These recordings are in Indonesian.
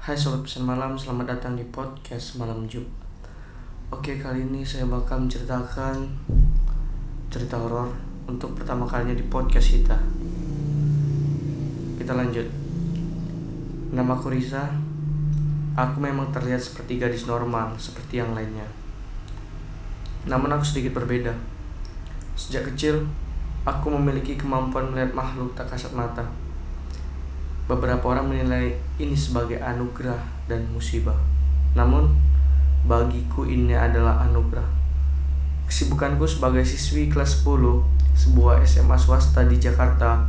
Hai sobat pesan malam, selamat datang di podcast malam Jumat. Oke, kali ini saya bakal menceritakan cerita horor untuk pertama kalinya di podcast kita. Kita lanjut. Nama aku Risa. Aku memang terlihat seperti gadis normal, seperti yang lainnya. Namun aku sedikit berbeda. Sejak kecil, aku memiliki kemampuan melihat makhluk tak kasat mata. Beberapa orang menilai ini sebagai anugerah dan musibah. Namun, bagiku ini adalah anugerah. Kesibukanku sebagai siswi kelas 10 sebuah SMA swasta di Jakarta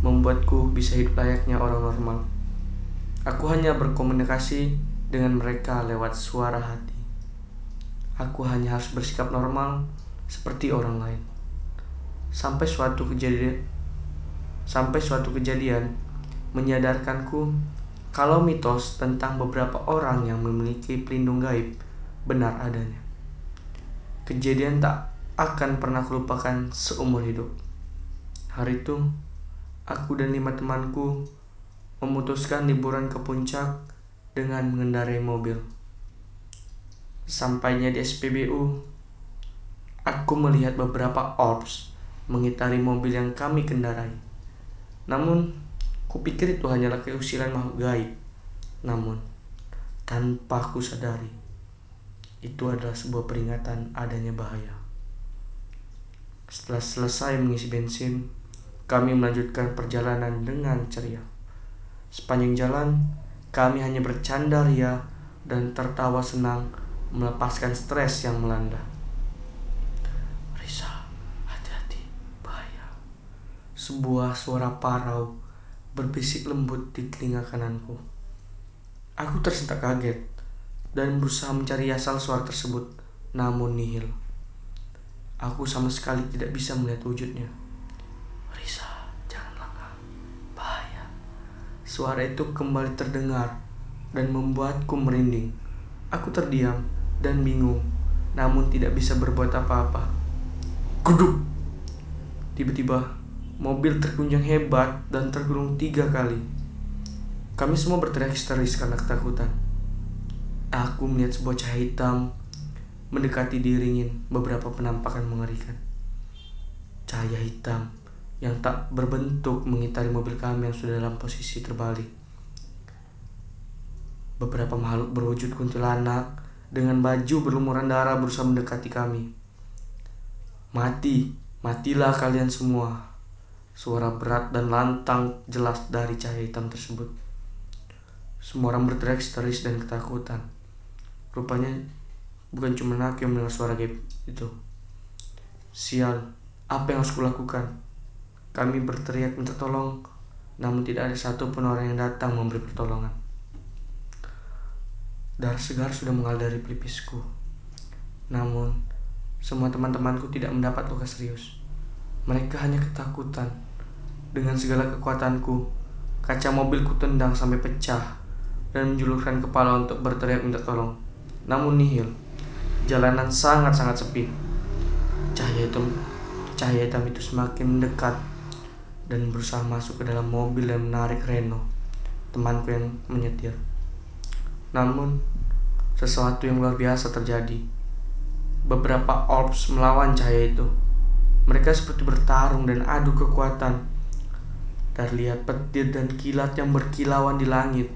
membuatku bisa hidup layaknya orang normal. Aku hanya berkomunikasi dengan mereka lewat suara hati. Aku hanya harus bersikap normal seperti orang lain. Sampai suatu kejadian sampai suatu kejadian menyadarkanku kalau mitos tentang beberapa orang yang memiliki pelindung gaib benar adanya. Kejadian tak akan pernah kulupakan seumur hidup. Hari itu, aku dan lima temanku memutuskan liburan ke puncak dengan mengendarai mobil. Sampainya di SPBU, aku melihat beberapa orbs mengitari mobil yang kami kendarai. Namun, Kupikir itu hanyalah keusilan makhluk gaib. Namun, tanpa ku sadari, itu adalah sebuah peringatan adanya bahaya. Setelah selesai mengisi bensin, kami melanjutkan perjalanan dengan ceria. Sepanjang jalan, kami hanya bercanda ria dan tertawa senang melepaskan stres yang melanda. Risa, hati-hati, bahaya. Sebuah suara parau berbisik lembut di telinga kananku. Aku tersentak kaget dan berusaha mencari asal suara tersebut, namun nihil. Aku sama sekali tidak bisa melihat wujudnya. Risa, jangan langkah. Bahaya. Suara itu kembali terdengar dan membuatku merinding. Aku terdiam dan bingung, namun tidak bisa berbuat apa-apa. Kuduk. Tiba-tiba Mobil terguncang hebat dan tergulung tiga kali. Kami semua berteriak histeris karena ketakutan. Aku melihat sebuah cahaya hitam mendekati diringin beberapa penampakan mengerikan. Cahaya hitam yang tak berbentuk mengitari mobil kami yang sudah dalam posisi terbalik. Beberapa makhluk berwujud kuntilanak dengan baju berlumuran darah berusaha mendekati kami. Mati, matilah kalian semua. Suara berat dan lantang jelas dari cahaya hitam tersebut. Semua orang berteriak histeris dan ketakutan. Rupanya bukan cuma aku yang mendengar suara gaib itu. Sial, apa yang harus kulakukan? Kami berteriak minta tolong, namun tidak ada satupun orang yang datang memberi pertolongan. Darah segar sudah mengalir dari pelipisku. Namun, semua teman-temanku tidak mendapat luka serius. Mereka hanya ketakutan. Dengan segala kekuatanku, kaca mobilku tendang sampai pecah dan menjulurkan kepala untuk berteriak minta tolong. Namun nihil. Jalanan sangat-sangat sepi. Cahaya hitam, cahaya hitam itu semakin mendekat dan berusaha masuk ke dalam mobil dan menarik Reno, temanku yang menyetir. Namun, sesuatu yang luar biasa terjadi. Beberapa orbs melawan cahaya itu. Mereka seperti bertarung dan adu kekuatan. Terlihat petir dan kilat yang berkilauan di langit,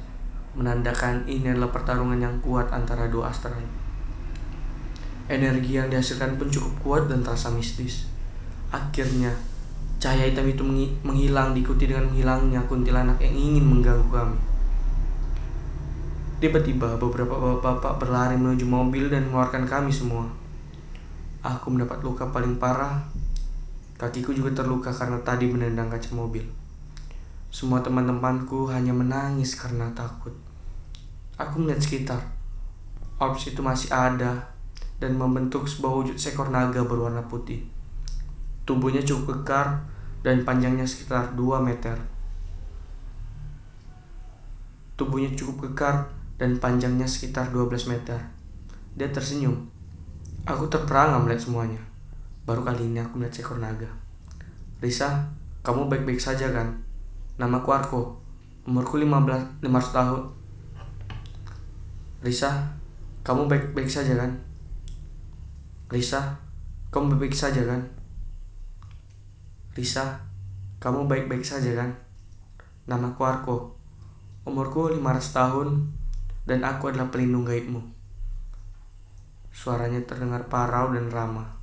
menandakan ini adalah pertarungan yang kuat antara dua astral. Energi yang dihasilkan pun cukup kuat dan terasa mistis. Akhirnya, cahaya hitam itu menghilang diikuti dengan menghilangnya kuntilanak yang ingin mengganggu kami. Tiba-tiba beberapa bapak-bapak berlari menuju mobil dan mengeluarkan kami semua. Aku mendapat luka paling parah Kakiku juga terluka karena tadi menendang kaca mobil. Semua teman-temanku hanya menangis karena takut. Aku melihat sekitar. Orbs itu masih ada dan membentuk sebuah wujud seekor naga berwarna putih. Tubuhnya cukup kekar dan panjangnya sekitar 2 meter. Tubuhnya cukup kekar dan panjangnya sekitar 12 meter. Dia tersenyum. Aku terperangah melihat semuanya. Baru kali ini aku melihat seekor naga. Risa, kamu baik-baik saja kan? Namaku Arko. Umurku 15, 500 tahun. Risa, kamu baik-baik saja kan? Risa, kamu baik-baik saja kan? Risa, kamu baik-baik saja kan? Namaku Arko. Umurku 500 tahun dan aku adalah pelindung gaibmu. Suaranya terdengar parau dan ramah.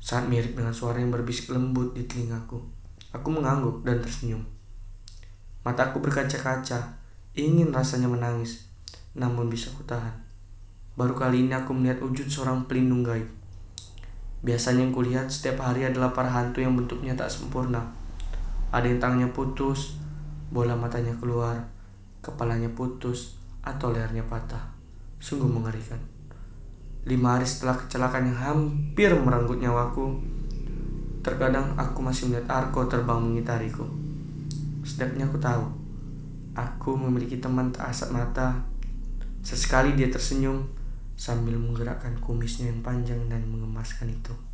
Sangat mirip dengan suara yang berbisik lembut di telingaku. Aku mengangguk dan tersenyum. Mataku berkaca-kaca, ingin rasanya menangis, namun bisa kutahan. Baru kali ini aku melihat wujud seorang pelindung gaib. Biasanya yang kulihat setiap hari adalah para hantu yang bentuknya tak sempurna. Ada yang tangannya putus, bola matanya keluar, kepalanya putus, atau lehernya patah. Sungguh mengerikan. Lima hari setelah kecelakaan yang hampir merenggut nyawaku, terkadang aku masih melihat Arko terbang mengitariku. Sedapnya aku tahu, aku memiliki teman tak asat mata. Sesekali dia tersenyum sambil menggerakkan kumisnya yang panjang dan mengemaskan itu.